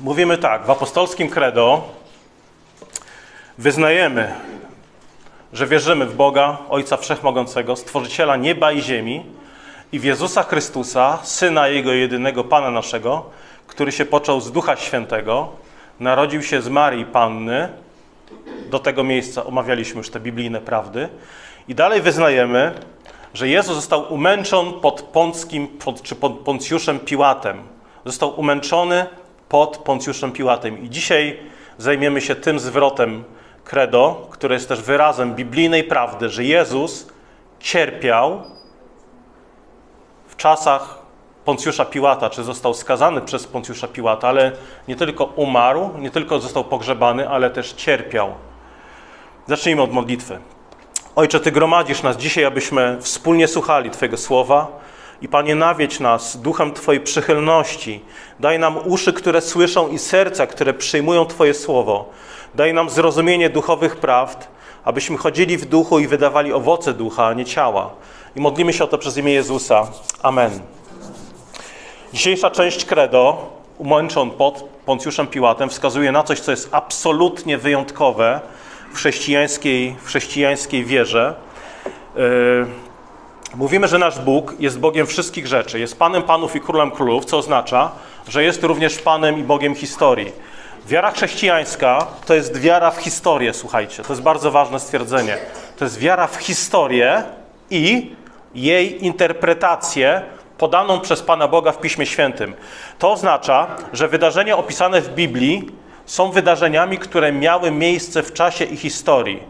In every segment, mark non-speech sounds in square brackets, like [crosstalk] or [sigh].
mówimy tak, w apostolskim credo wyznajemy, że wierzymy w Boga, Ojca Wszechmogącego, Stworzyciela nieba i ziemi i w Jezusa Chrystusa, Syna Jego jedynego Pana naszego, który się począł z Ducha Świętego, narodził się z Marii Panny, do tego miejsca omawialiśmy już te biblijne prawdy, i dalej wyznajemy, że Jezus został umęczon pod Pąckim, pod, czy pod Poncjuszem Piłatem. Został umęczony pod Poncjuszem Piłatem. I dzisiaj zajmiemy się tym zwrotem credo, które jest też wyrazem biblijnej prawdy, że Jezus cierpiał w czasach Poncjusza Piłata, czy został skazany przez Poncjusza Piłata, ale nie tylko umarł, nie tylko został pogrzebany, ale też cierpiał. Zacznijmy od modlitwy. Ojcze, Ty gromadzisz nas dzisiaj, abyśmy wspólnie słuchali Twojego słowa i Panie, nawiedź nas duchem Twojej przychylności. Daj nam uszy, które słyszą i serca, które przyjmują Twoje słowo. Daj nam zrozumienie duchowych prawd, abyśmy chodzili w duchu i wydawali owoce ducha, a nie ciała. I modlimy się o to przez imię Jezusa. Amen. Dzisiejsza część credo, umęczon pod Poncjuszem Piłatem, wskazuje na coś, co jest absolutnie wyjątkowe w chrześcijańskiej, w chrześcijańskiej wierze. Yy, mówimy, że nasz Bóg jest Bogiem wszystkich rzeczy, jest Panem Panów i Królem Królów, co oznacza, że jest również Panem i Bogiem historii. Wiara chrześcijańska to jest wiara w historię, słuchajcie, to jest bardzo ważne stwierdzenie. To jest wiara w historię i jej interpretację podaną przez Pana Boga w Piśmie Świętym. To oznacza, że wydarzenia opisane w Biblii są wydarzeniami, które miały miejsce w czasie i historii.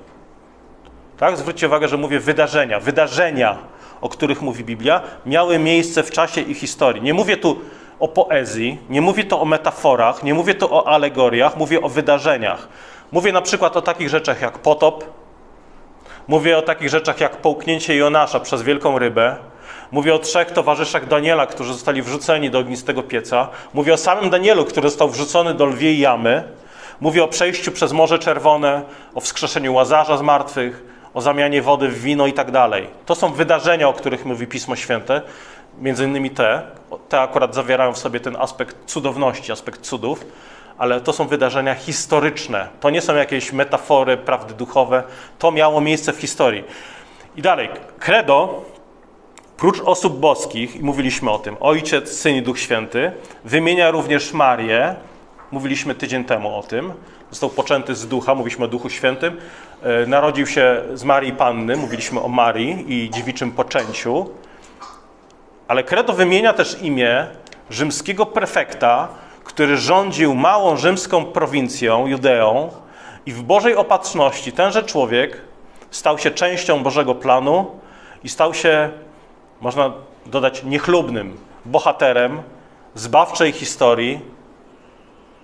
Tak? Zwróćcie uwagę, że mówię wydarzenia. Wydarzenia, o których mówi Biblia, miały miejsce w czasie i historii. Nie mówię tu o poezji, nie mówię tu o metaforach, nie mówię tu o alegoriach, mówię o wydarzeniach. Mówię na przykład o takich rzeczach jak potop, mówię o takich rzeczach jak połknięcie Jonasza przez wielką rybę, Mówię o trzech towarzyszach Daniela, którzy zostali wrzuceni do ognistego pieca. Mówię o samym Danielu, który został wrzucony do lwiej jamy. Mówię o przejściu przez Morze Czerwone, o wskrzeszeniu Łazarza z martwych, o zamianie wody w wino i tak dalej. To są wydarzenia, o których mówi Pismo Święte, między innymi te. Te akurat zawierają w sobie ten aspekt cudowności, aspekt cudów, ale to są wydarzenia historyczne. To nie są jakieś metafory, prawdy duchowe. To miało miejsce w historii. I dalej, credo prócz osób boskich, i mówiliśmy o tym, Ojciec, Syn i Duch Święty, wymienia również Marię, mówiliśmy tydzień temu o tym, został poczęty z Ducha, mówiliśmy o Duchu Świętym, narodził się z Marii Panny, mówiliśmy o Marii i dziewiczym poczęciu, ale Credo wymienia też imię rzymskiego prefekta, który rządził małą rzymską prowincją, Judeą i w Bożej opatrzności tenże człowiek stał się częścią Bożego planu i stał się można dodać niechlubnym bohaterem zbawczej historii,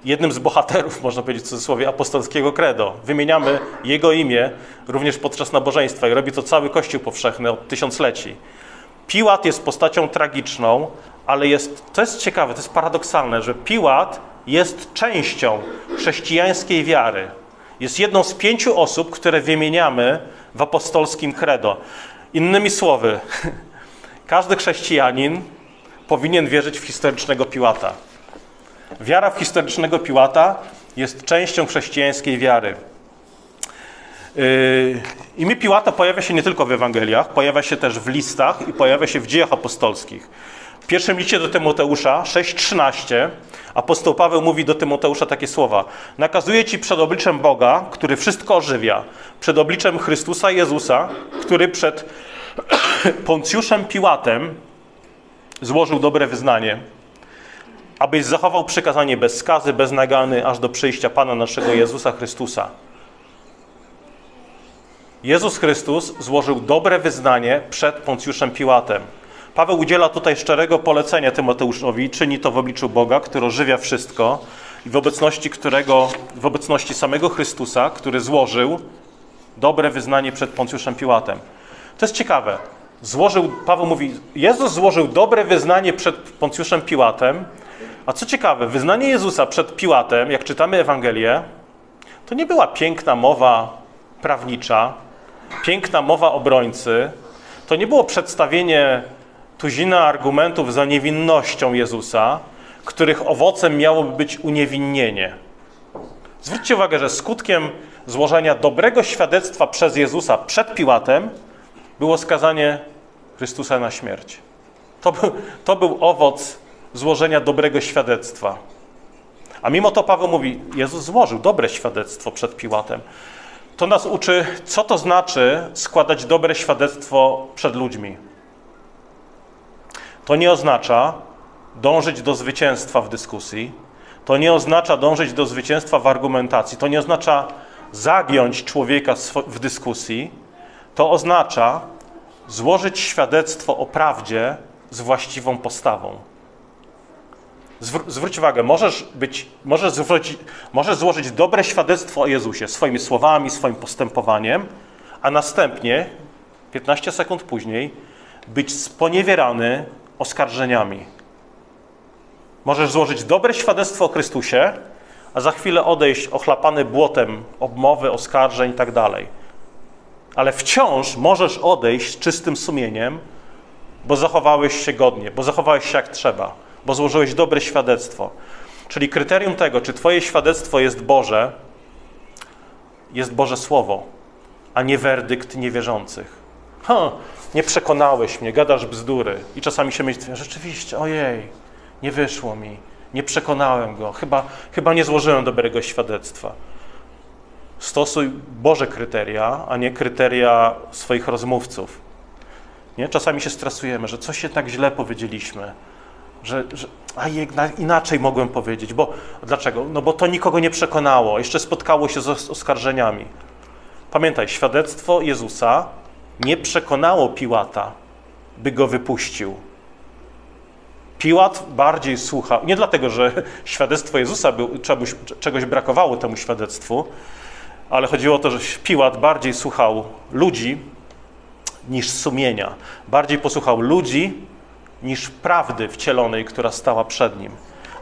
jednym z bohaterów, można powiedzieć w cudzysłowie, apostolskiego credo. Wymieniamy jego imię również podczas nabożeństwa i robi to cały Kościół powszechny od tysiącleci. Piłat jest postacią tragiczną, ale jest, to jest ciekawe, to jest paradoksalne, że Piłat jest częścią chrześcijańskiej wiary. Jest jedną z pięciu osób, które wymieniamy w apostolskim credo. Innymi słowy, [laughs] Każdy chrześcijanin powinien wierzyć w historycznego Piłata. Wiara w historycznego Piłata jest częścią chrześcijańskiej wiary. Yy, imię Piłata pojawia się nie tylko w Ewangeliach, pojawia się też w listach i pojawia się w dziejach apostolskich. W pierwszym liście do Tymoteusza 6:13 apostoł Paweł mówi do Tymoteusza takie słowa: Nakazuję ci przed obliczem Boga, który wszystko ożywia, przed obliczem Chrystusa Jezusa, który przed [coughs] Poncjuszem Piłatem złożył dobre wyznanie, abyś zachował przykazanie bez skazy, bez nagany, aż do przyjścia Pana naszego Jezusa Chrystusa. Jezus Chrystus złożył dobre wyznanie przed Poncjuszem Piłatem. Paweł udziela tutaj szczerego polecenia Tymoteuszowi, czyni to w obliczu Boga, który ożywia wszystko i w obecności którego, w obecności samego Chrystusa, który złożył dobre wyznanie przed Poncjuszem Piłatem. To jest ciekawe. Złożył, Paweł mówi, Jezus złożył dobre wyznanie przed Poncjuszem Piłatem, a co ciekawe, wyznanie Jezusa przed Piłatem, jak czytamy Ewangelię, to nie była piękna mowa prawnicza, piękna mowa obrońcy, to nie było przedstawienie tuzina argumentów za niewinnością Jezusa, których owocem miałoby być uniewinnienie. Zwróćcie uwagę, że skutkiem złożenia dobrego świadectwa przez Jezusa przed Piłatem było skazanie Chrystusa na śmierć. To był, to był owoc złożenia dobrego świadectwa. A mimo to Paweł mówi, Jezus złożył dobre świadectwo przed Piłatem. To nas uczy, co to znaczy składać dobre świadectwo przed ludźmi. To nie oznacza dążyć do zwycięstwa w dyskusji. To nie oznacza dążyć do zwycięstwa w argumentacji. To nie oznacza zagiąć człowieka w dyskusji. To oznacza złożyć świadectwo o prawdzie z właściwą postawą. Zwróć uwagę, możesz, być, możesz, zwrócić, możesz złożyć dobre świadectwo o Jezusie swoimi słowami, swoim postępowaniem, a następnie, 15 sekund później, być sponiewierany oskarżeniami. Możesz złożyć dobre świadectwo o Chrystusie, a za chwilę odejść ochlapany błotem obmowy, oskarżeń i tak. Ale wciąż możesz odejść z czystym sumieniem, bo zachowałeś się godnie, bo zachowałeś się jak trzeba, bo złożyłeś dobre świadectwo. Czyli kryterium tego, czy Twoje świadectwo jest Boże, jest Boże Słowo, a nie werdykt niewierzących. Ha, nie przekonałeś mnie, gadasz bzdury. I czasami się myśli, rzeczywiście, ojej, nie wyszło mi, nie przekonałem go, chyba, chyba nie złożyłem dobrego świadectwa. Stosuj Boże kryteria, a nie kryteria swoich rozmówców. Nie? Czasami się stresujemy, że coś tak źle powiedzieliśmy, że, że a jednak inaczej mogłem powiedzieć. Bo, dlaczego? No bo to nikogo nie przekonało, jeszcze spotkało się z oskarżeniami. Pamiętaj, świadectwo Jezusa nie przekonało Piłata, by go wypuścił. Piłat bardziej słuchał, nie dlatego, że [laughs] świadectwo Jezusa był, czegoś, czegoś brakowało temu świadectwu, ale chodziło o to, że Piłat bardziej słuchał ludzi niż sumienia. Bardziej posłuchał ludzi niż prawdy wcielonej, która stała przed nim.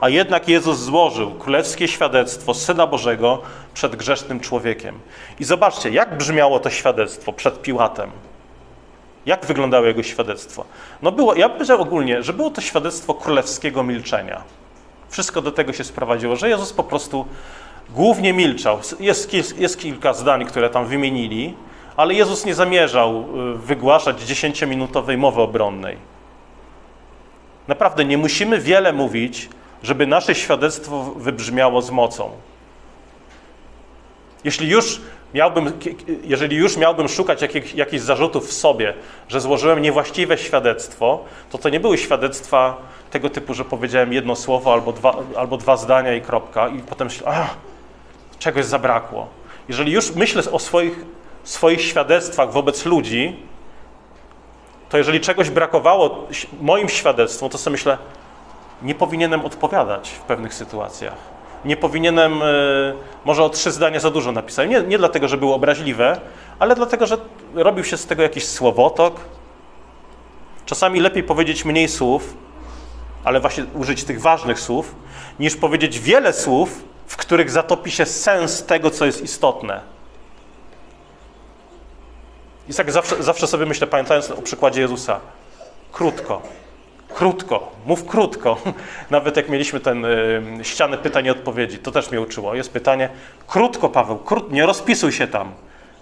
A jednak Jezus złożył królewskie świadectwo Syna Bożego przed grzesznym człowiekiem. I zobaczcie, jak brzmiało to świadectwo przed Piłatem. Jak wyglądało jego świadectwo? No było, ja bym ogólnie, że było to świadectwo królewskiego milczenia. Wszystko do tego się sprowadziło, że Jezus po prostu głównie milczał. Jest, jest, jest kilka zdań, które tam wymienili, ale Jezus nie zamierzał y, wygłaszać dziesięciominutowej mowy obronnej. Naprawdę nie musimy wiele mówić, żeby nasze świadectwo wybrzmiało z mocą. Jeśli już miałbym, jeżeli już miałbym szukać jakich, jakichś zarzutów w sobie, że złożyłem niewłaściwe świadectwo, to to nie były świadectwa tego typu, że powiedziałem jedno słowo albo dwa, albo dwa zdania i kropka i potem myślę, a, czegoś zabrakło. Jeżeli już myślę o swoich, swoich świadectwach wobec ludzi, to jeżeli czegoś brakowało moim świadectwom, to sobie myślę, nie powinienem odpowiadać w pewnych sytuacjach nie powinienem, e, może o trzy zdania za dużo napisałem. Nie, nie dlatego, że było obraźliwe, ale dlatego, że robił się z tego jakiś słowotok. Czasami lepiej powiedzieć mniej słów, ale właśnie użyć tych ważnych słów, niż powiedzieć wiele słów, w których zatopi się sens tego, co jest istotne. I tak zawsze, zawsze sobie myślę, pamiętając o przykładzie Jezusa, krótko, Krótko, mów krótko. [laughs] Nawet jak mieliśmy ten y, ścianę pytań i odpowiedzi, to też mnie uczyło. Jest pytanie, krótko Paweł, krót, nie rozpisuj się tam.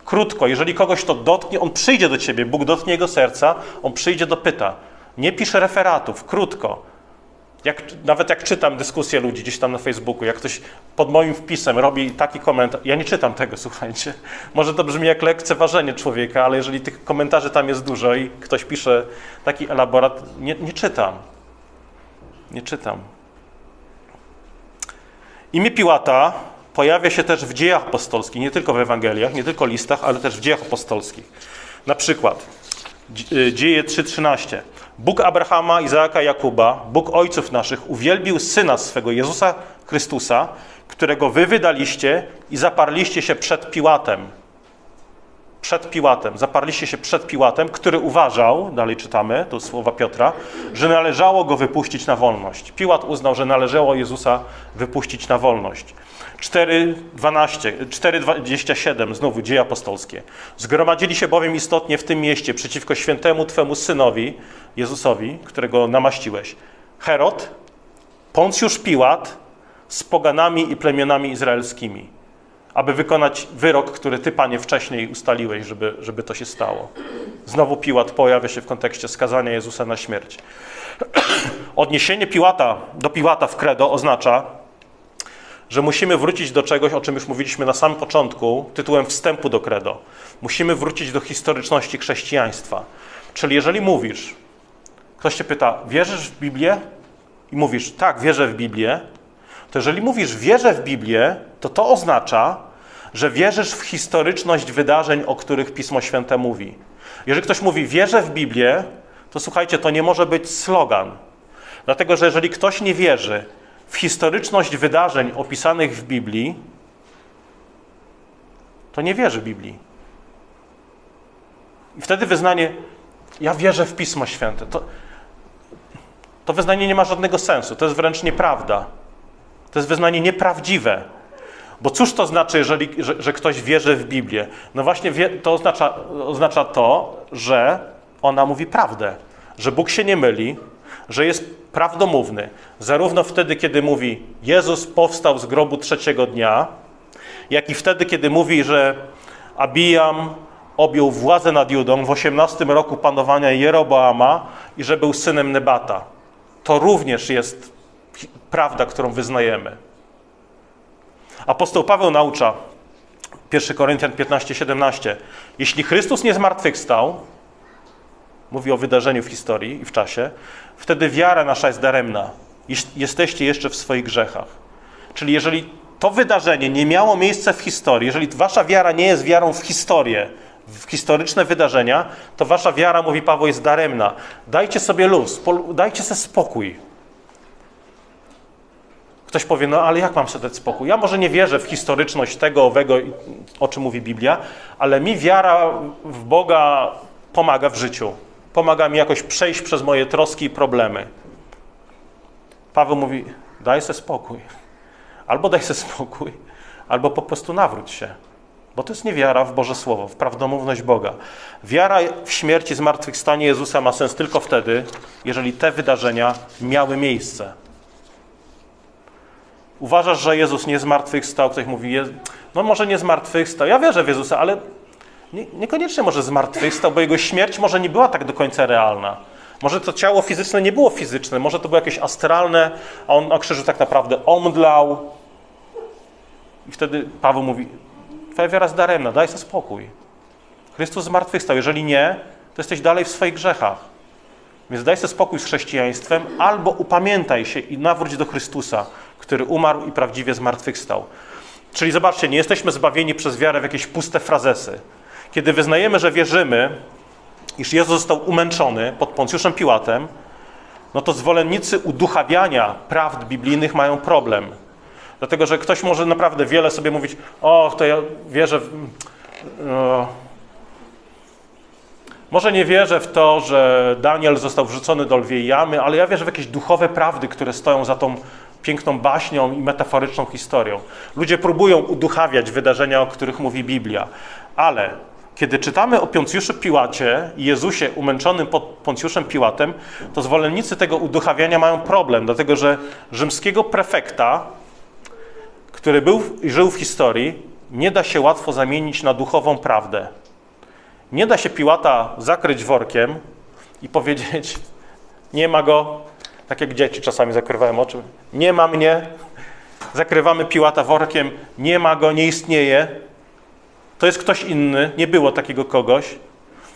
Krótko, jeżeli kogoś to dotknie, on przyjdzie do ciebie, Bóg dotknie jego serca, on przyjdzie do pyta. Nie pisze referatów, krótko. Jak, nawet jak czytam dyskusje ludzi gdzieś tam na Facebooku, jak ktoś pod moim wpisem robi taki komentarz, ja nie czytam tego, [laughs] słuchajcie. Może to brzmi jak lekceważenie człowieka, ale jeżeli tych komentarzy tam jest dużo i ktoś pisze taki elaborat, nie, nie czytam. Nie czytam. Imię Piłata pojawia się też w dziejach apostolskich, nie tylko w Ewangeliach, nie tylko listach, ale też w dziejach apostolskich. Na przykład Dzieje 3:13. Bóg Abrahama, Izaaka, Jakuba, Bóg ojców naszych, uwielbił syna swego, Jezusa Chrystusa, którego wy wydaliście i zaparliście się przed Piłatem. Przed Piłatem, zaparliście się przed Piłatem, który uważał, dalej czytamy, to słowa Piotra, że należało go wypuścić na wolność. Piłat uznał, że należało Jezusa wypuścić na wolność. 4:12, 4:27, znowu dzieje apostolskie. Zgromadzili się bowiem istotnie w tym mieście przeciwko świętemu Twemu synowi, Jezusowi, którego namaściłeś. Herod, Poncjusz Piłat z poganami i plemionami izraelskimi, aby wykonać wyrok, który Ty, Panie, wcześniej ustaliłeś, żeby, żeby to się stało. Znowu Piłat pojawia się w kontekście skazania Jezusa na śmierć. [clears throat] Odniesienie Piłata do Piłata w credo oznacza, że musimy wrócić do czegoś, o czym już mówiliśmy na samym początku, tytułem wstępu do credo. Musimy wrócić do historyczności chrześcijaństwa. Czyli jeżeli mówisz, ktoś cię pyta, wierzysz w Biblię? I mówisz, tak, wierzę w Biblię, to jeżeli mówisz, wierzę w Biblię, to to oznacza, że wierzysz w historyczność wydarzeń, o których Pismo Święte mówi. Jeżeli ktoś mówi, wierzę w Biblię, to słuchajcie, to nie może być slogan. Dlatego, że jeżeli ktoś nie wierzy w historyczność wydarzeń opisanych w Biblii, to nie wierzy Biblii. I wtedy wyznanie, ja wierzę w Pismo Święte, to, to wyznanie nie ma żadnego sensu. To jest wręcz nieprawda. To jest wyznanie nieprawdziwe. Bo cóż to znaczy, jeżeli, że, że ktoś wierzy w Biblię? No właśnie wie, to oznacza, oznacza to, że ona mówi prawdę, że Bóg się nie myli, że jest prawdomówny. Zarówno wtedy, kiedy mówi Jezus powstał z grobu trzeciego dnia, jak i wtedy, kiedy mówi, że Abijam objął władzę nad Judą w 18 roku panowania Jeroboama i że był synem Nebata. To również jest prawda, którą wyznajemy. Apostoł Paweł naucza, 1 Koryntian 15-17, jeśli Chrystus nie zmartwychwstał, mówi o wydarzeniu w historii i w czasie, wtedy wiara nasza jest daremna. Jesteście jeszcze w swoich grzechach. Czyli jeżeli to wydarzenie nie miało miejsca w historii, jeżeli wasza wiara nie jest wiarą w historię, w historyczne wydarzenia, to wasza wiara, mówi Paweł, jest daremna. Dajcie sobie luz, dajcie sobie spokój. Ktoś powie, no ale jak mam sobie dać spokój? Ja może nie wierzę w historyczność tego, owego, o czym mówi Biblia, ale mi wiara w Boga pomaga w życiu. Pomaga mi jakoś przejść przez moje troski i problemy. Paweł mówi, daj sobie spokój. Albo daj sobie spokój, albo po prostu nawróć się. Bo to jest nie wiara w Boże Słowo, w prawdomówność Boga. Wiara w śmierci, zmartwychwstanie Jezusa ma sens tylko wtedy, jeżeli te wydarzenia miały miejsce. Uważasz, że Jezus nie zmartwychwstał? Ktoś mówi, no może nie zmartwychwstał. Ja wierzę w Jezusa, ale nie, niekoniecznie może zmartwychwstał, bo jego śmierć może nie była tak do końca realna. Może to ciało fizyczne nie było fizyczne, może to było jakieś astralne, a on na krzyżu tak naprawdę omdlał. I wtedy Paweł mówi, twoja wiara jest daremna, daj sobie spokój. Chrystus zmartwychwstał. Jeżeli nie, to jesteś dalej w swoich grzechach. Więc daj sobie spokój z chrześcijaństwem, albo upamiętaj się i nawróć do Chrystusa, który umarł i prawdziwie zmartwychwstał. Czyli zobaczcie, nie jesteśmy zbawieni przez wiarę w jakieś puste frazesy. Kiedy wyznajemy, że wierzymy, iż Jezus został umęczony pod Poncjuszem Piłatem, no to zwolennicy uduchawiania prawd biblijnych mają problem. Dlatego, że ktoś może naprawdę wiele sobie mówić, o, to ja wierzę w... No, może nie wierzę w to, że Daniel został wrzucony do lwiej jamy, ale ja wierzę w jakieś duchowe prawdy, które stoją za tą piękną baśnią i metaforyczną historią. Ludzie próbują uduchawiać wydarzenia, o których mówi Biblia, ale kiedy czytamy o Poncjuszu Piłacie i Jezusie umęczonym pod Poncjuszem Piłatem, to zwolennicy tego uduchawiania mają problem, dlatego że rzymskiego prefekta, który był i żył w historii, nie da się łatwo zamienić na duchową prawdę. Nie da się Piłata zakryć workiem i powiedzieć: Nie ma go, tak jak dzieci czasami zakrywają oczy. Nie ma mnie. Zakrywamy Piłata workiem. Nie ma go, nie istnieje. To jest ktoś inny. Nie było takiego kogoś.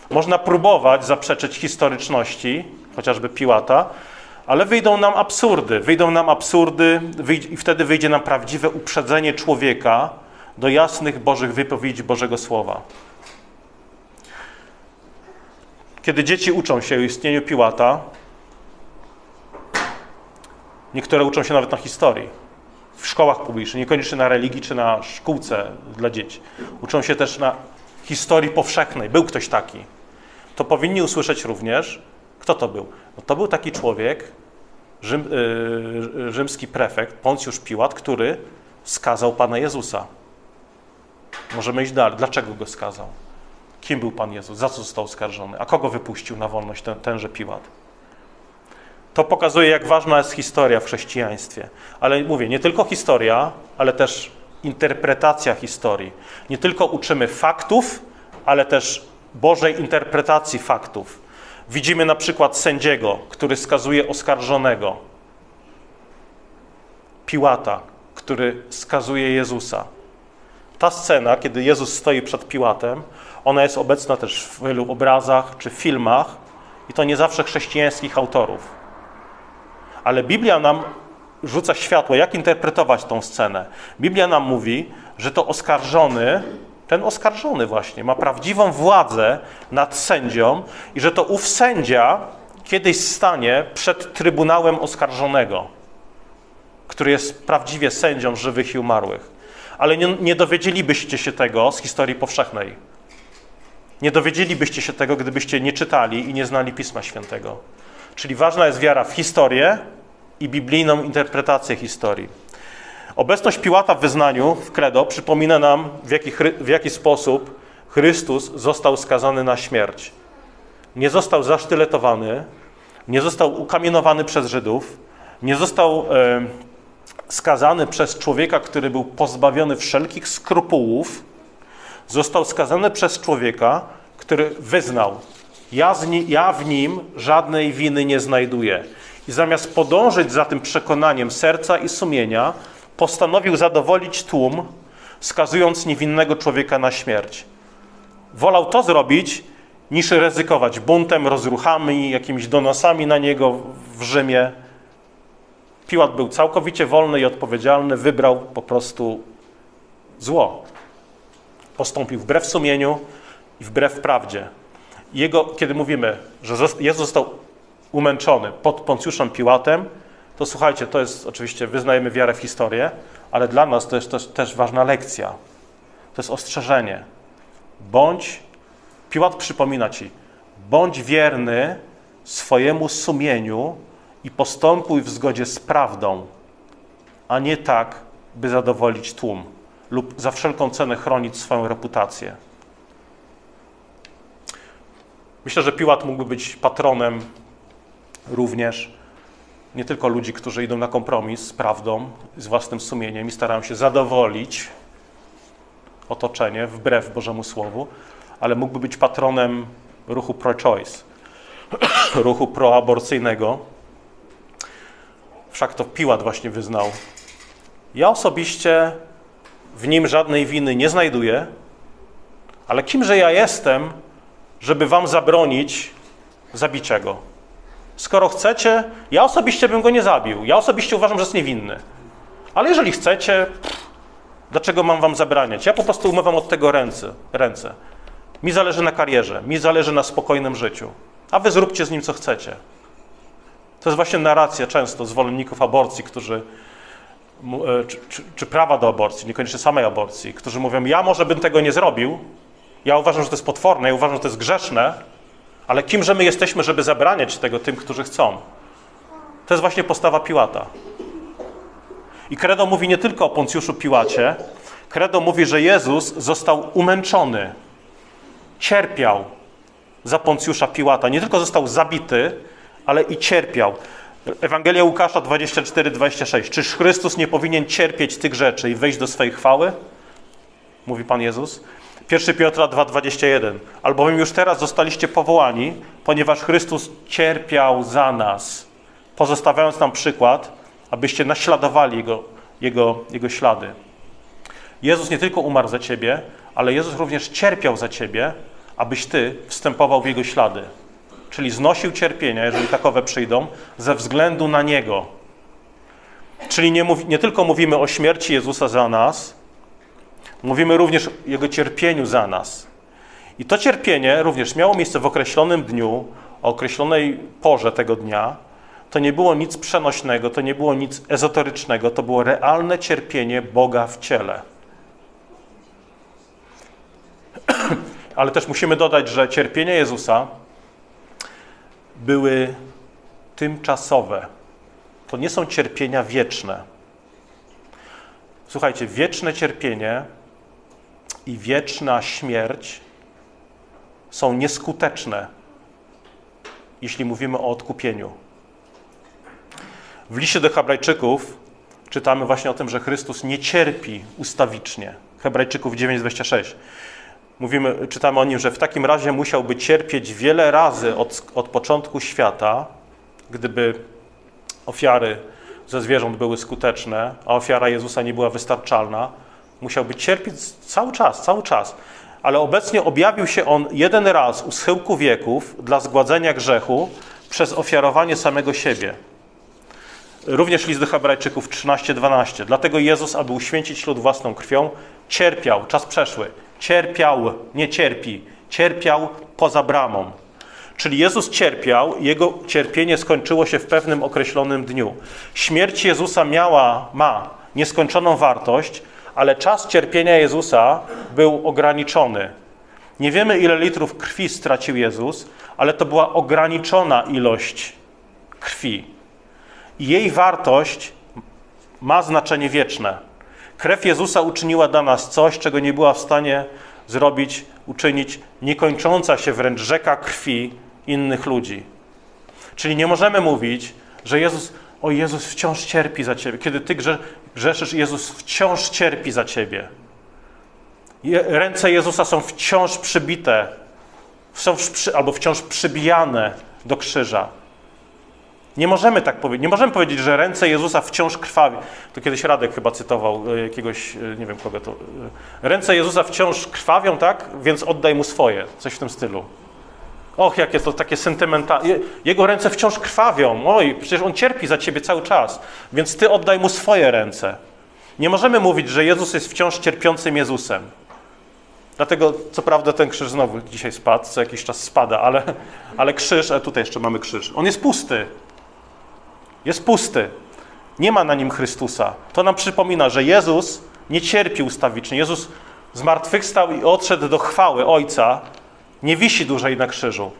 Można próbować zaprzeczyć historyczności, chociażby Piłata, ale wyjdą nam absurdy. Wyjdą nam absurdy i wtedy wyjdzie nam prawdziwe uprzedzenie człowieka do jasnych Bożych wypowiedzi Bożego Słowa. Kiedy dzieci uczą się o istnieniu Piłata, Niektóre uczą się nawet na historii. W szkołach publicznych, niekoniecznie na religii czy na szkółce dla dzieci. Uczą się też na historii powszechnej. Był ktoś taki. To powinni usłyszeć również, kto to był. No to był taki człowiek, rzym, yy, rzymski prefekt, Poncjusz Piłat, który skazał Pana Jezusa. Możemy iść dalej. Dlaczego go skazał? Kim był Pan Jezus? Za co został oskarżony? A kogo wypuścił na wolność ten, tenże Piłat? To pokazuje, jak ważna jest historia w chrześcijaństwie. Ale mówię, nie tylko historia, ale też interpretacja historii. Nie tylko uczymy faktów, ale też Bożej interpretacji faktów. Widzimy na przykład sędziego, który skazuje oskarżonego, Piłata, który skazuje Jezusa. Ta scena, kiedy Jezus stoi przed Piłatem, ona jest obecna też w wielu obrazach czy filmach i to nie zawsze chrześcijańskich autorów. Ale Biblia nam rzuca światło, jak interpretować tą scenę. Biblia nam mówi, że to oskarżony, ten oskarżony właśnie, ma prawdziwą władzę nad sędzią i że to ów sędzia kiedyś stanie przed trybunałem oskarżonego, który jest prawdziwie sędzią żywych i umarłych. Ale nie, nie dowiedzielibyście się tego z historii powszechnej. Nie dowiedzielibyście się tego, gdybyście nie czytali i nie znali Pisma Świętego. Czyli ważna jest wiara w historię i biblijną interpretację historii. Obecność Piłata w wyznaniu, w credo, przypomina nam, w jaki, w jaki sposób Chrystus został skazany na śmierć. Nie został zasztyletowany, nie został ukamienowany przez Żydów, nie został e, skazany przez człowieka, który był pozbawiony wszelkich skrupułów, został skazany przez człowieka, który wyznał: ja, ja w nim żadnej winy nie znajduję. I zamiast podążyć za tym przekonaniem serca i sumienia, postanowił zadowolić tłum, skazując niewinnego człowieka na śmierć. Wolał to zrobić, niż ryzykować buntem, rozruchami, jakimiś donosami na niego w Rzymie. Piłat był całkowicie wolny i odpowiedzialny, wybrał po prostu zło. Postąpił wbrew sumieniu i wbrew prawdzie. Jego, kiedy mówimy, że Jezus został umęczony pod Poncjuszem Piłatem, to słuchajcie, to jest oczywiście, wyznajemy wiarę w historię, ale dla nas to jest też, też ważna lekcja. To jest ostrzeżenie. Bądź, Piłat przypomina ci, bądź wierny swojemu sumieniu i postępuj w zgodzie z prawdą, a nie tak, by zadowolić tłum lub za wszelką cenę chronić swoją reputację. Myślę, że Piłat mógłby być patronem również nie tylko ludzi, którzy idą na kompromis z prawdą, z własnym sumieniem i starają się zadowolić otoczenie wbrew Bożemu Słowu, ale mógłby być patronem ruchu pro-choice, [coughs] ruchu proaborcyjnego. Wszak to Piłat właśnie wyznał. Ja osobiście w nim żadnej winy nie znajduję, ale kimże ja jestem, żeby wam zabronić zabicia go? Skoro chcecie, ja osobiście bym go nie zabił. Ja osobiście uważam, że jest niewinny. Ale jeżeli chcecie, dlaczego mam wam zabraniać? Ja po prostu umywam od tego ręce. ręce. Mi zależy na karierze, mi zależy na spokojnym życiu. A wy zróbcie z nim, co chcecie. To jest właśnie narracja często zwolenników aborcji, którzy, e, czy, czy, czy prawa do aborcji, niekoniecznie samej aborcji, którzy mówią, ja może bym tego nie zrobił, ja uważam, że to jest potworne, ja uważam, że to jest grzeszne, ale kimże my jesteśmy, żeby zabraniać tego tym, którzy chcą? To jest właśnie postawa Piłata. I Credo mówi nie tylko o Poncjuszu Piłacie, Credo mówi, że Jezus został umęczony, cierpiał za Poncjusza Piłata. Nie tylko został zabity, ale i cierpiał. Ewangelia Łukasza 24-26. Czyż Chrystus nie powinien cierpieć tych rzeczy i wejść do swojej chwały? Mówi Pan Jezus. 1 Piotra 2,21. Albowiem już teraz zostaliście powołani, ponieważ Chrystus cierpiał za nas, pozostawiając nam przykład, abyście naśladowali Jego, Jego, Jego ślady. Jezus nie tylko umarł za Ciebie, ale Jezus również cierpiał za Ciebie, abyś Ty wstępował w Jego ślady. Czyli znosił cierpienia, jeżeli takowe przyjdą, ze względu na Niego. Czyli nie, nie tylko mówimy o śmierci Jezusa za nas, Mówimy również o Jego cierpieniu za nas. I to cierpienie również miało miejsce w określonym dniu, o określonej porze tego dnia. To nie było nic przenośnego, to nie było nic ezoterycznego, to było realne cierpienie Boga w ciele. [clears throat] Ale też musimy dodać, że cierpienia Jezusa były tymczasowe. To nie są cierpienia wieczne. Słuchajcie, wieczne cierpienie i wieczna śmierć są nieskuteczne, jeśli mówimy o odkupieniu. W liście do Hebrajczyków czytamy właśnie o tym, że Chrystus nie cierpi ustawicznie. Hebrajczyków 9:26. Mówimy, czytamy o nim, że w takim razie musiałby cierpieć wiele razy od, od początku świata, gdyby ofiary ze zwierząt były skuteczne, a ofiara Jezusa nie była wystarczalna, musiałby cierpieć cały czas, cały czas. Ale obecnie objawił się on jeden raz u schyłku wieków dla zgładzenia grzechu przez ofiarowanie samego siebie. Również list do Hebrajczyków 13:12. Dlatego Jezus, aby uświęcić lud własną krwią, cierpiał, czas przeszły, cierpiał, nie cierpi, cierpiał poza bramą. Czyli Jezus cierpiał, jego cierpienie skończyło się w pewnym określonym dniu. Śmierć Jezusa miała, ma nieskończoną wartość, ale czas cierpienia Jezusa był ograniczony. Nie wiemy, ile litrów krwi stracił Jezus, ale to była ograniczona ilość krwi. I jej wartość ma znaczenie wieczne. Krew Jezusa uczyniła dla nas coś, czego nie była w stanie zrobić, uczynić niekończąca się wręcz rzeka krwi innych ludzi. Czyli nie możemy mówić, że Jezus, o Jezus wciąż cierpi za ciebie. Kiedy ty grzeszysz, Jezus wciąż cierpi za ciebie. Ręce Jezusa są wciąż przybite, są przy, albo wciąż przybijane do krzyża. Nie możemy tak powiedzieć. Nie możemy powiedzieć, że ręce Jezusa wciąż krwawi. To kiedyś Radek chyba cytował e, jakiegoś, e, nie wiem kogo to. E, ręce Jezusa wciąż krwawią, tak? Więc oddaj mu swoje. Coś w tym stylu. Och, jakie to takie sentymentalne. Jego ręce wciąż krwawią. Oj, przecież on cierpi za ciebie cały czas. Więc ty oddaj mu swoje ręce. Nie możemy mówić, że Jezus jest wciąż cierpiącym Jezusem. Dlatego, co prawda, ten krzyż znowu dzisiaj spadł, co jakiś czas spada, ale, [laughs] ale krzyż, a tutaj jeszcze mamy krzyż, on jest pusty. Jest pusty. Nie ma na nim Chrystusa. To nam przypomina, że Jezus nie cierpi ustawicznie. Jezus zmartwychwstał i odszedł do chwały Ojca. Nie wisi dłużej na krzyżu.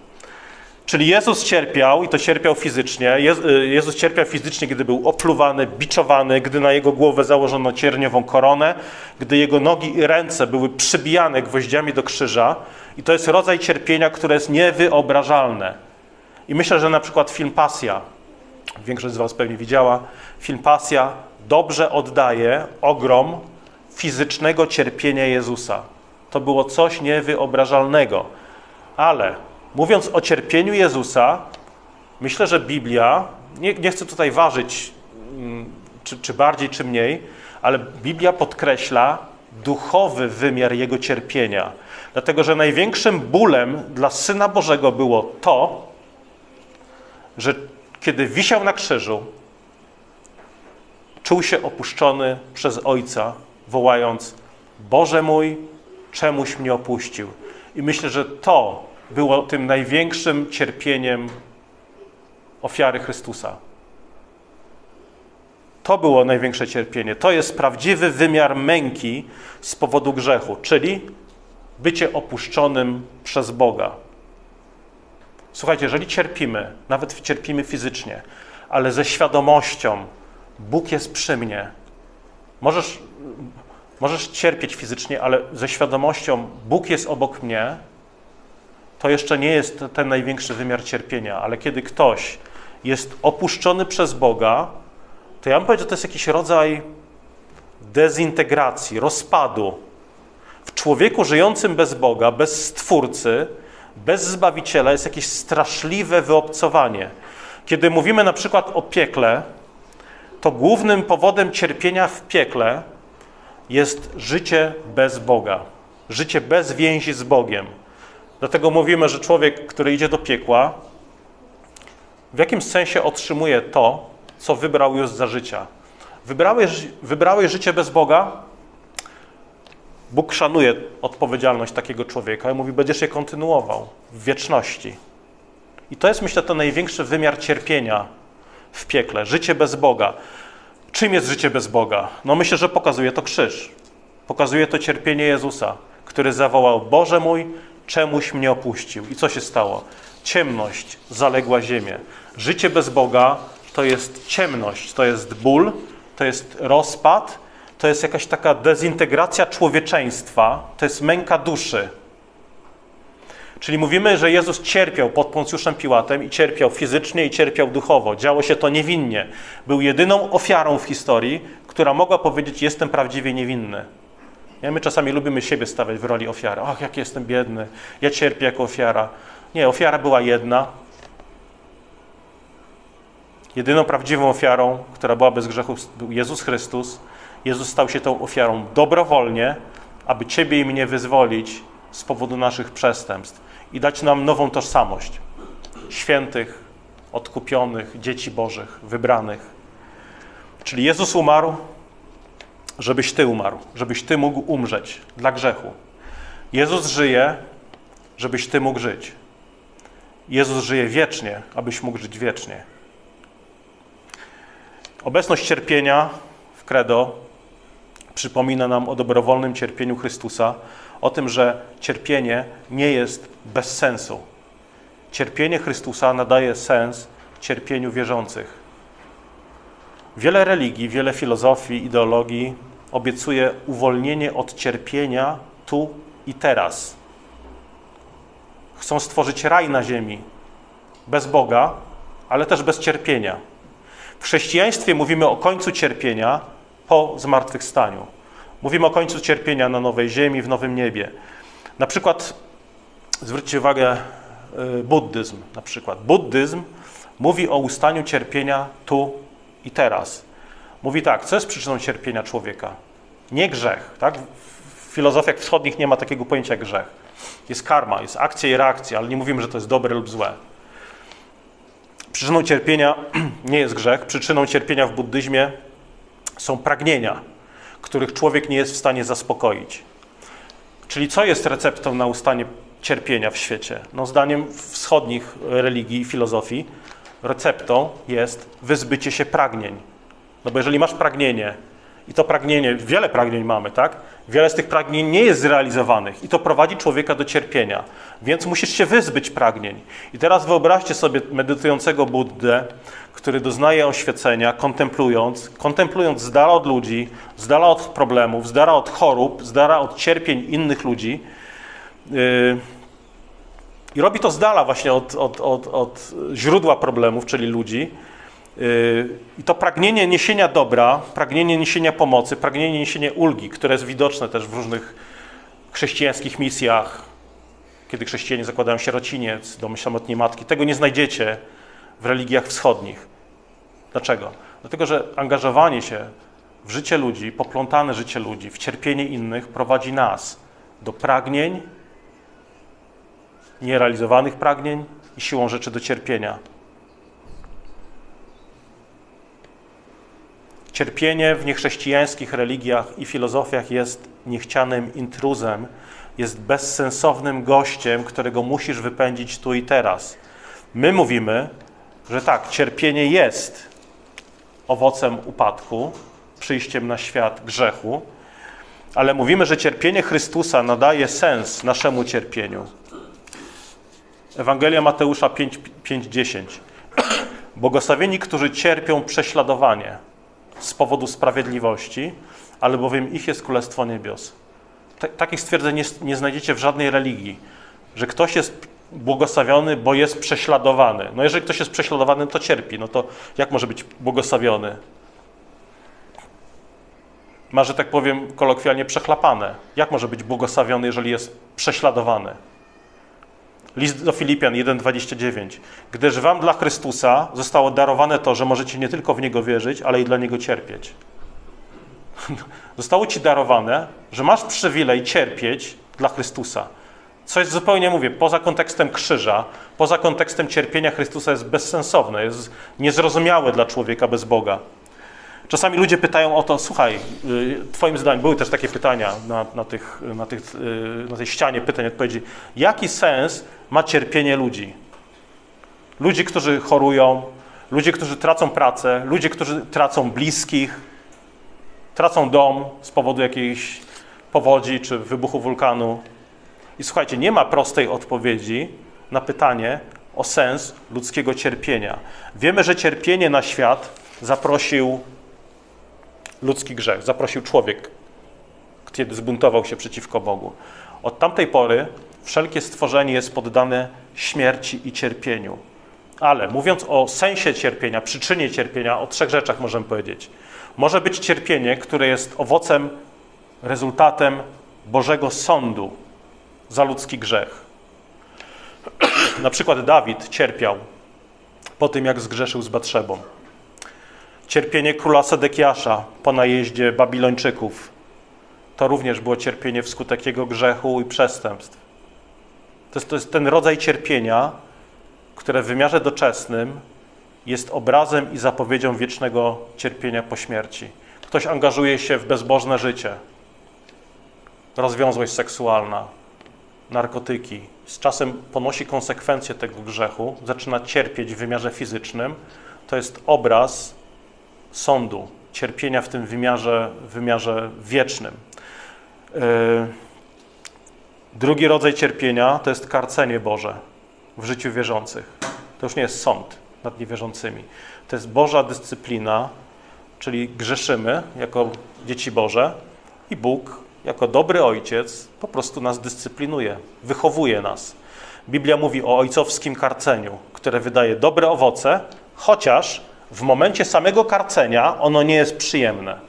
Czyli Jezus cierpiał i to cierpiał fizycznie. Y, Jezus cierpiał fizycznie, gdy był opluwany, biczowany, gdy na jego głowę założono cierniową koronę, gdy jego nogi i ręce były przybijane gwoździami do krzyża. I to jest rodzaj cierpienia, które jest niewyobrażalne. I myślę, że na przykład film Pasja, większość z Was pewnie widziała, film Pasja dobrze oddaje ogrom fizycznego cierpienia Jezusa. To było coś niewyobrażalnego. Ale mówiąc o cierpieniu Jezusa, myślę, że Biblia, nie, nie chcę tutaj ważyć, mm, czy, czy bardziej, czy mniej, ale Biblia podkreśla duchowy wymiar Jego cierpienia. Dlatego, że największym bólem dla Syna Bożego było to, że kiedy wisiał na krzyżu, czuł się opuszczony przez Ojca, wołając: Boże mój, czemuś mnie opuścił. I myślę, że to było tym największym cierpieniem ofiary Chrystusa. To było największe cierpienie. To jest prawdziwy wymiar męki z powodu grzechu, czyli bycie opuszczonym przez Boga. Słuchajcie, jeżeli cierpimy, nawet cierpimy fizycznie, ale ze świadomością, Bóg jest przy mnie. Możesz, możesz cierpieć fizycznie, ale ze świadomością, Bóg jest obok mnie, to jeszcze nie jest ten największy wymiar cierpienia, ale kiedy ktoś jest opuszczony przez Boga, to ja bym powiedział, że to jest jakiś rodzaj dezintegracji, rozpadu. W człowieku żyjącym bez Boga, bez Stwórcy, bez Zbawiciela jest jakieś straszliwe wyobcowanie. Kiedy mówimy na przykład o piekle, to głównym powodem cierpienia w piekle jest życie bez Boga, życie bez więzi z Bogiem. Dlatego mówimy, że człowiek, który idzie do piekła, w jakimś sensie otrzymuje to, co wybrał już za życia. Wybrałeś, wybrałeś życie bez Boga, Bóg szanuje odpowiedzialność takiego człowieka i mówi, będziesz je kontynuował w wieczności. I to jest, myślę, ten największy wymiar cierpienia w piekle. Życie bez Boga. Czym jest życie bez Boga? No myślę, że pokazuje to krzyż. Pokazuje to cierpienie Jezusa, który zawołał, Boże mój, czemuś mnie opuścił. I co się stało? Ciemność zaległa ziemię. Życie bez Boga to jest ciemność, to jest ból, to jest rozpad, to jest jakaś taka dezintegracja człowieczeństwa, to jest męka duszy. Czyli mówimy, że Jezus cierpiał pod Poncjuszem Piłatem i cierpiał fizycznie i cierpiał duchowo. Działo się to niewinnie. Był jedyną ofiarą w historii, która mogła powiedzieć: Jestem prawdziwie niewinny. Ja, my czasami lubimy siebie stawiać w roli ofiary. Ach, jak jestem biedny, ja cierpię jako ofiara. Nie, ofiara była jedna. Jedyną prawdziwą ofiarą, która była bez grzechu, był Jezus Chrystus. Jezus stał się tą ofiarą dobrowolnie, aby Ciebie i mnie wyzwolić z powodu naszych przestępstw i dać nam nową tożsamość świętych, odkupionych, dzieci Bożych, wybranych. Czyli Jezus umarł, żebyś Ty umarł, żebyś Ty mógł umrzeć dla grzechu. Jezus żyje, żebyś Ty mógł żyć. Jezus żyje wiecznie, abyś mógł żyć wiecznie. Obecność cierpienia w credo przypomina nam o dobrowolnym cierpieniu Chrystusa, o tym, że cierpienie nie jest bez sensu. Cierpienie Chrystusa nadaje sens cierpieniu wierzących. Wiele religii, wiele filozofii, ideologii obiecuje uwolnienie od cierpienia tu i teraz. Chcą stworzyć raj na ziemi bez Boga, ale też bez cierpienia. W chrześcijaństwie mówimy o końcu cierpienia po zmartwychwstaniu. Mówimy o końcu cierpienia na nowej ziemi, w nowym niebie. Na przykład, zwróćcie uwagę, y, buddyzm na przykład. Buddyzm mówi o ustaniu cierpienia tu i teraz. Mówi tak, co jest przyczyną cierpienia człowieka? Nie grzech. Tak? W filozofiach wschodnich nie ma takiego pojęcia jak grzech. Jest karma, jest akcja i reakcja, ale nie mówimy, że to jest dobre lub złe. Przyczyną cierpienia [clears throat] nie jest grzech. Przyczyną cierpienia w buddyzmie są pragnienia, których człowiek nie jest w stanie zaspokoić. Czyli co jest receptą na ustanie cierpienia w świecie? No, zdaniem wschodnich religii i filozofii, receptą jest wyzbycie się pragnień. No bo jeżeli masz pragnienie, i to pragnienie, wiele pragnień mamy, tak? Wiele z tych pragnień nie jest zrealizowanych i to prowadzi człowieka do cierpienia. Więc musisz się wyzbyć pragnień. I teraz wyobraźcie sobie medytującego Buddę, który doznaje oświecenia, kontemplując, kontemplując z dala od ludzi, z dala od problemów, z dala od chorób, z dala od cierpień innych ludzi. Yy, I robi to z dala właśnie od, od, od, od źródła problemów, czyli ludzi. Yy, I to pragnienie niesienia dobra, pragnienie niesienia pomocy, pragnienie niesienia ulgi, które jest widoczne też w różnych chrześcijańskich misjach, kiedy chrześcijanie zakładają sierociniec, dom samotnej matki. Tego nie znajdziecie w religiach wschodnich. Dlaczego? Dlatego, że angażowanie się w życie ludzi, poplątane życie ludzi, w cierpienie innych prowadzi nas do pragnień, nierealizowanych pragnień i siłą rzeczy do cierpienia. Cierpienie w niechrześcijańskich religiach i filozofiach jest niechcianym intruzem, jest bezsensownym gościem, którego musisz wypędzić tu i teraz. My mówimy, że tak, cierpienie jest owocem upadku, przyjściem na świat grzechu, ale mówimy, że cierpienie Chrystusa nadaje sens naszemu cierpieniu. Ewangelia Mateusza 5:10. [clears throat] Błogosławieni, którzy cierpią prześladowanie z powodu sprawiedliwości, albowiem ich jest Królestwo Niebios. takich stwierdzeń nie, nie znajdziecie w żadnej religii, że ktoś jest błogosławiony, bo jest prześladowany. No jeżeli ktoś jest prześladowany, to cierpi. No to jak może być błogosławiony? Ma, że tak powiem, kolokwialnie przechlapane. Jak może być błogosławiony, jeżeli jest prześladowany? List do Filipian 1,29. Gdyż wam dla Chrystusa zostało darowane to, że możecie nie tylko w Niego wierzyć, ale i dla Niego cierpieć. [laughs] Zostało ci darowane, że masz przywilej cierpieć dla Chrystusa. Co jest zupełnie, mówię, poza kontekstem krzyża, poza kontekstem cierpienia Chrystusa jest bezsensowne, jest niezrozumiałe dla człowieka bez Boga. Czasami ludzie pytają o to, słuchaj, y, Twoim zdaniem, były też takie pytania na, na, tych, na, tych, y, na tej ścianie pytań, odpowiedzi. Jaki sens ma cierpienie ludzi? Ludzi, którzy chorują, ludzie, którzy tracą pracę, ludzie, którzy tracą bliskich, tracą dom z powodu jakiejś powodzi czy wybuchu wulkanu. I słuchajcie, nie ma prostej odpowiedzi na pytanie o sens ludzkiego cierpienia. Wiemy, że cierpienie na świat zaprosił ludzki grzech, zaprosił człowiek, kiedy zbuntował się przeciwko Bogu. Od tamtej pory Wszelkie stworzenie jest poddane śmierci i cierpieniu. Ale mówiąc o sensie cierpienia, przyczynie cierpienia, o trzech rzeczach możemy powiedzieć. Może być cierpienie, które jest owocem, rezultatem Bożego sądu za ludzki grzech. [clears throat] Na przykład Dawid cierpiał po tym, jak zgrzeszył z Batrzebą. Cierpienie króla Sedekiasza po najeździe Babilończyków. To również było cierpienie wskutek jego grzechu i przestępstw. To jest, to jest ten rodzaj cierpienia, które w wymiarze doczesnym jest obrazem i zapowiedzią wiecznego cierpienia po śmierci. Ktoś angażuje się w bezbożne życie, rozwiązłość seksualna, narkotyki, z czasem ponosi konsekwencje tego grzechu, zaczyna cierpieć w wymiarze fizycznym, to jest obraz sądu, cierpienia w tym wymiarze, wymiarze wiecznym. Yy, drugi rodzaj cierpienia to jest karcenie Boże w życiu wierzących. To już nie jest sąd nad niewierzącymi. To jest Boża dyscyplina, czyli grzeszymy jako dzieci Boże i Bóg jako dobry ojciec po prostu nas dyscyplinuje, wychowuje nas. Biblia mówi o ojcowskim karceniu, które wydaje dobre owoce, chociaż w momencie samego karcenia ono nie jest przyjemne.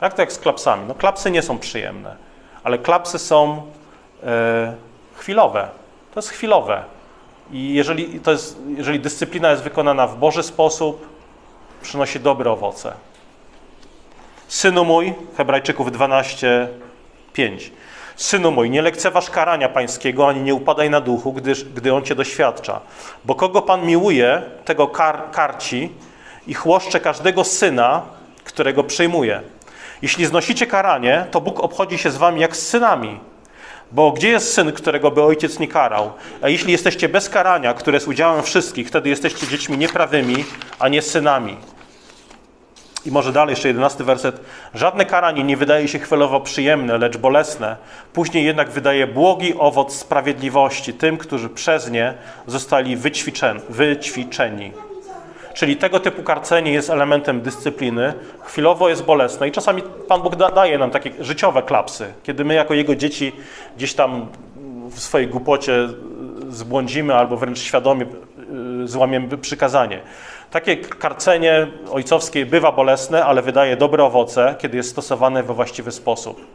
Jak to jak z klapsami? No klapsy nie są przyjemne, ale klapsy są e, chwilowe. To jest chwilowe. I jeżeli, to jest, jeżeli dyscyplina jest wykonana w Boży sposób, przynosi dobre owoce. Synu mój, Hebrajczyków 12, 5. Synu mój, nie lekceważ karania pańskiego, ani nie upadaj na duchu, gdyż, gdy on cię doświadcza. Bo kogo pan miłuje, tego kar, karci i chłoszcze każdego syna, którego przyjmuje. Jeśli znosicie karanie, to Bóg obchodzi się z wami jak z synami. Bo gdzie jest syn, którego by ojciec nie karał? A jeśli jesteście bez karania, które jest udziałem wszystkich, wtedy jesteście dziećmi nieprawymi, a nie synami. I może dalej, jeszcze jedenasty werset. Żadne karanie nie wydaje się chwilowo przyjemne, lecz bolesne. Później jednak wydaje błogi owoc sprawiedliwości tym, którzy przez nie zostali wyćwiczeni. Czyli tego typu karcenie jest elementem dyscypliny, chwilowo jest bolesne i czasami Pan Bóg da, daje nam takie życiowe klapsy, kiedy my jako Jego dzieci gdzieś tam w swojej głupocie zbłądzimy albo wręcz świadomie złamiemy przykazanie. Takie karcenie ojcowskie bywa bolesne, ale wydaje dobre owoce, kiedy jest stosowane we właściwy sposób.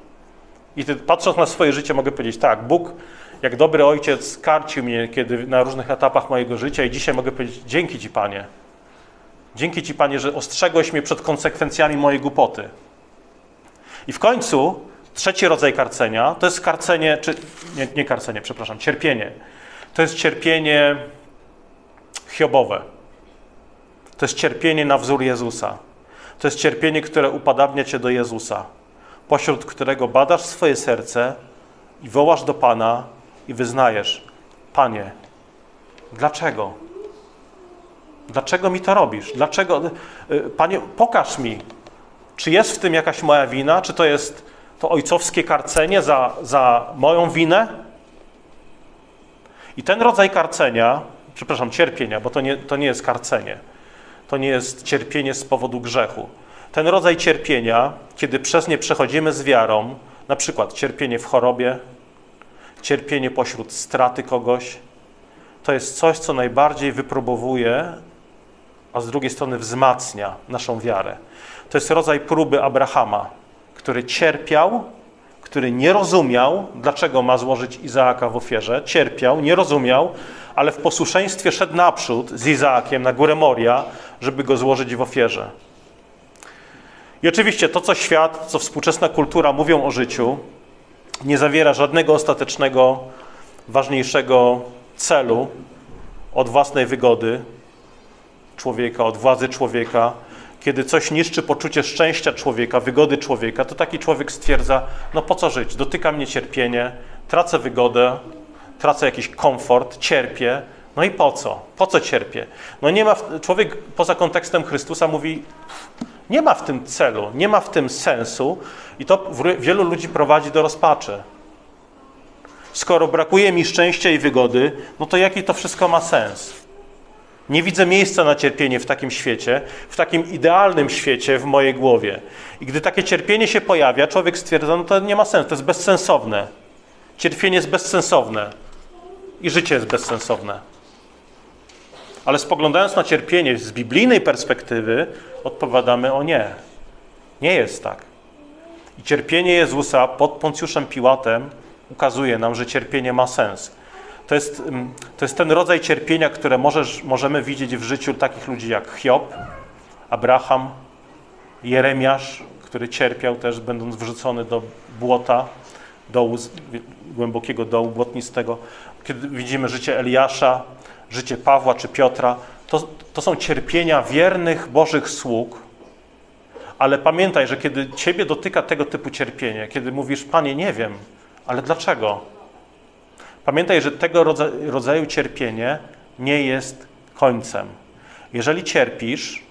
I patrząc na swoje życie, mogę powiedzieć tak, Bóg, jak dobry ojciec, karcił mnie kiedy na różnych etapach mojego życia i dzisiaj mogę powiedzieć, dzięki Ci, Panie. Dzięki Ci, Panie, że ostrzegłeś mnie przed konsekwencjami mojej głupoty. I w końcu trzeci rodzaj karcenia to jest karcenie, czy nie, nie karcenie, przepraszam, cierpienie. To jest cierpienie hiobowe. To jest cierpienie na wzór Jezusa. To jest cierpienie, które upadabnia cię do Jezusa, pośród którego badasz swoje serce i wołasz do Pana i wyznajesz: Panie, dlaczego? Dlaczego mi to robisz? Dlaczego? Y, Panie, pokaż mi, czy jest w tym jakaś moja wina, czy to jest to ojcowskie karcenie za, za moją winę? I ten rodzaj karcenia, przepraszam, cierpienia, bo to nie, to nie jest karcenie to nie jest cierpienie z powodu grzechu. Ten rodzaj cierpienia, kiedy przez nie przechodzimy z wiarą, na przykład cierpienie w chorobie, cierpienie pośród straty kogoś, to jest coś, co najbardziej wypróbowuje, a z drugiej strony wzmacnia naszą wiarę. To jest rodzaj próby Abrahama, który cierpiał, który nie rozumiał, dlaczego ma złożyć Izaaka w ofierze. Cierpiał, nie rozumiał, ale w posłuszeństwie szedł naprzód z Izaakiem na górę Moria, żeby go złożyć w ofierze. I oczywiście to, co świat, co współczesna kultura mówią o życiu, nie zawiera żadnego ostatecznego, ważniejszego celu od własnej wygody człowieka, od władzy człowieka. Kiedy coś niszczy poczucie szczęścia człowieka, wygody człowieka, to taki człowiek stwierdza: No po co żyć? Dotyka mnie cierpienie, tracę wygodę, tracę jakiś komfort, cierpię. No i po co? Po co cierpię? No nie ma, człowiek poza kontekstem Chrystusa mówi, nie ma w tym celu, nie ma w tym sensu i to wielu ludzi prowadzi do rozpaczy. Skoro brakuje mi szczęścia i wygody, no to jaki to wszystko ma sens? Nie widzę miejsca na cierpienie w takim świecie, w takim idealnym świecie w mojej głowie. I gdy takie cierpienie się pojawia, człowiek stwierdza, no to nie ma sensu, to jest bezsensowne. Cierpienie jest bezsensowne i życie jest bezsensowne. Ale spoglądając na cierpienie z biblijnej perspektywy, odpowiadamy o nie. Nie jest tak. I cierpienie Jezusa pod Poncjuszem Piłatem ukazuje nam, że cierpienie ma sens. To jest, mm, to jest ten rodzaj cierpienia, które możesz, możemy widzieć w życiu takich ludzi jak Hiob, Abraham, Jeremiasz, który cierpiał też, będąc wrzucony do błota, dołu, głębokiego dołu błotnistego. Kiedy widzimy życie Eliasza, życie Pawła czy Piotra, to, to są cierpienia wiernych Bożych sług, ale pamiętaj, że kiedy Ciebie dotyka tego typu cierpienie, kiedy mówisz, Panie, nie wiem, ale dlaczego? Pamiętaj, że tego rodzaju cierpienie nie jest końcem. Jeżeli cierpisz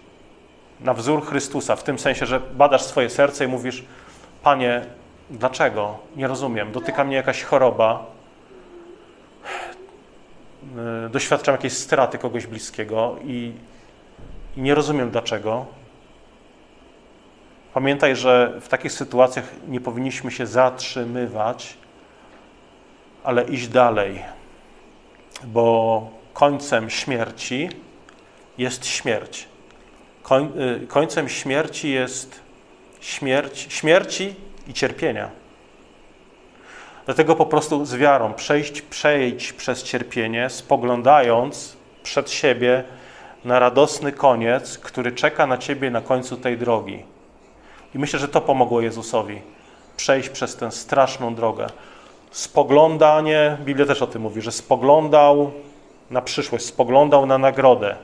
na wzór Chrystusa, w tym sensie, że badasz swoje serce i mówisz, Panie, dlaczego? Nie rozumiem. Dotyka mnie jakaś choroba, doświadczam jakiejś straty kogoś bliskiego i, i nie rozumiem dlaczego. Pamiętaj, że w takich sytuacjach nie powinniśmy się zatrzymywać, ale iść dalej, bo końcem śmierci jest śmierć. Koń, y, końcem śmierci jest śmierć, śmierci i cierpienia. Dlatego po prostu z wiarą przejść, przejść przez cierpienie, spoglądając przed siebie na radosny koniec, który czeka na ciebie na końcu tej drogi. I myślę, że to pomogło Jezusowi przejść przez tę straszną drogę. Spoglądanie, Biblia też o tym mówi, że spoglądał na przyszłość, spoglądał na nagrodę.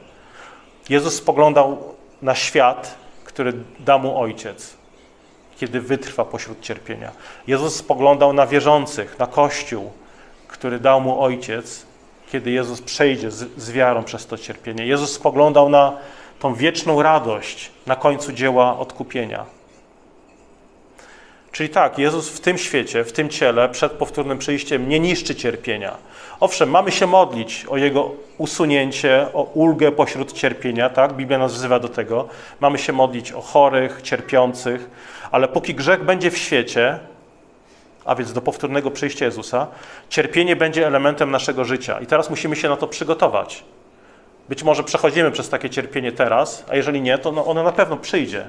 Jezus spoglądał na świat, który da mu Ojciec, kiedy wytrwa pośród cierpienia. Jezus spoglądał na wierzących, na Kościół, który dał mu Ojciec, kiedy Jezus przejdzie z, z wiarą przez to cierpienie. Jezus spoglądał na tą wieczną radość na końcu dzieła odkupienia. Czyli tak, Jezus w tym świecie, w tym ciele, przed powtórnym przyjściem nie niszczy cierpienia. Owszem, mamy się modlić o Jego usunięcie, o ulgę pośród cierpienia, tak? Biblia nas wzywa do tego. Mamy się modlić o chorych, cierpiących, ale póki grzech będzie w świecie, a więc do powtórnego przyjścia Jezusa, cierpienie będzie elementem naszego życia. I teraz musimy się na to przygotować. Być może przechodzimy przez takie cierpienie teraz, a jeżeli nie, to no ono na pewno przyjdzie.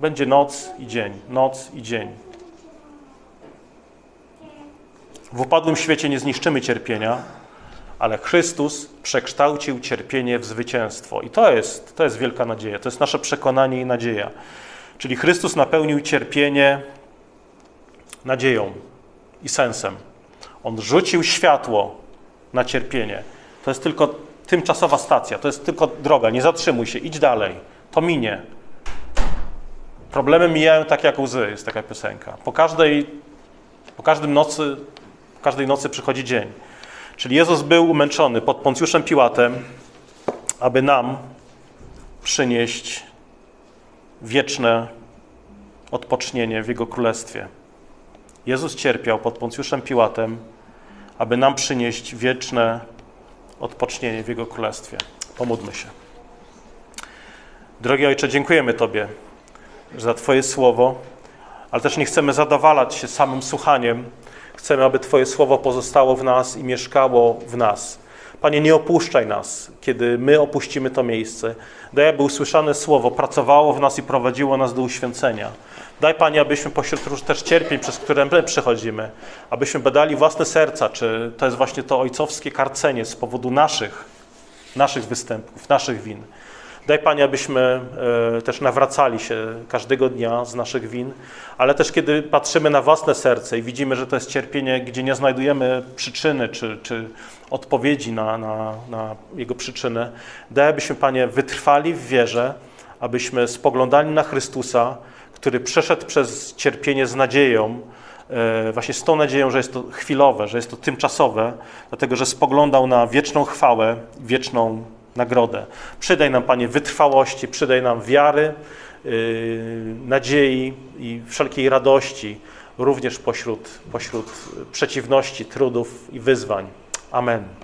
Będzie noc i dzień, noc i dzień. W upadłym świecie nie zniszczymy cierpienia, ale Chrystus przekształcił cierpienie w zwycięstwo. I to jest, to jest wielka nadzieja, to jest nasze przekonanie i nadzieja. Czyli Chrystus napełnił cierpienie nadzieją i sensem. On rzucił światło na cierpienie. To jest tylko tymczasowa stacja, to jest tylko droga. Nie zatrzymuj się, idź dalej. To minie. Problemy mijają tak jak łzy, jest taka piosenka. Po każdej, po każdym nocy, po każdej nocy przychodzi dzień. Czyli Jezus był umęczony pod Poncjuszem Piłatem, aby nam przynieść wieczne odpocznienie w Jego Królestwie. Jezus cierpiał pod Poncjuszem Piłatem, aby nam przynieść wieczne odpocznienie w Jego Królestwie. Pomódlmy się. Drogi Ojcze, dziękujemy Tobie za Twoje słowo, ale też nie chcemy zadowalać się samym słuchaniem. Chcemy, aby Twoje słowo pozostało w nas i mieszkało w nas. Panie, nie opuszczaj nas, kiedy my opuścimy to miejsce. Daj, aby usłyszane słowo pracowało w nas i prowadziło nas do uświęcenia. Daj, Panie, abyśmy pośród też cierpień, przez które my przechodzimy, abyśmy badali własne serca, czy to jest właśnie to ojcowskie karcenie z powodu naszych, naszych występów, naszych win. Daj Panie, abyśmy e, też nawracali się każdego dnia z naszych win, ale też kiedy patrzymy na własne serce i widzimy, że to jest cierpienie, gdzie nie znajdujemy przyczyny czy, czy odpowiedzi na, na, na jego przyczynę, daj, abyśmy Panie wytrwali w wierze, abyśmy spoglądali na Chrystusa, który przeszedł przez cierpienie z nadzieją, e, właśnie z tą nadzieją, że jest to chwilowe, że jest to tymczasowe, dlatego że spoglądał na wieczną chwałę, wieczną nagrodę. Przydaj nam, Panie, wytrwałości, przydaj nam wiary, yy, nadziei i wszelkiej radości, również pośród, pośród przeciwności, trudów i wyzwań. Amen.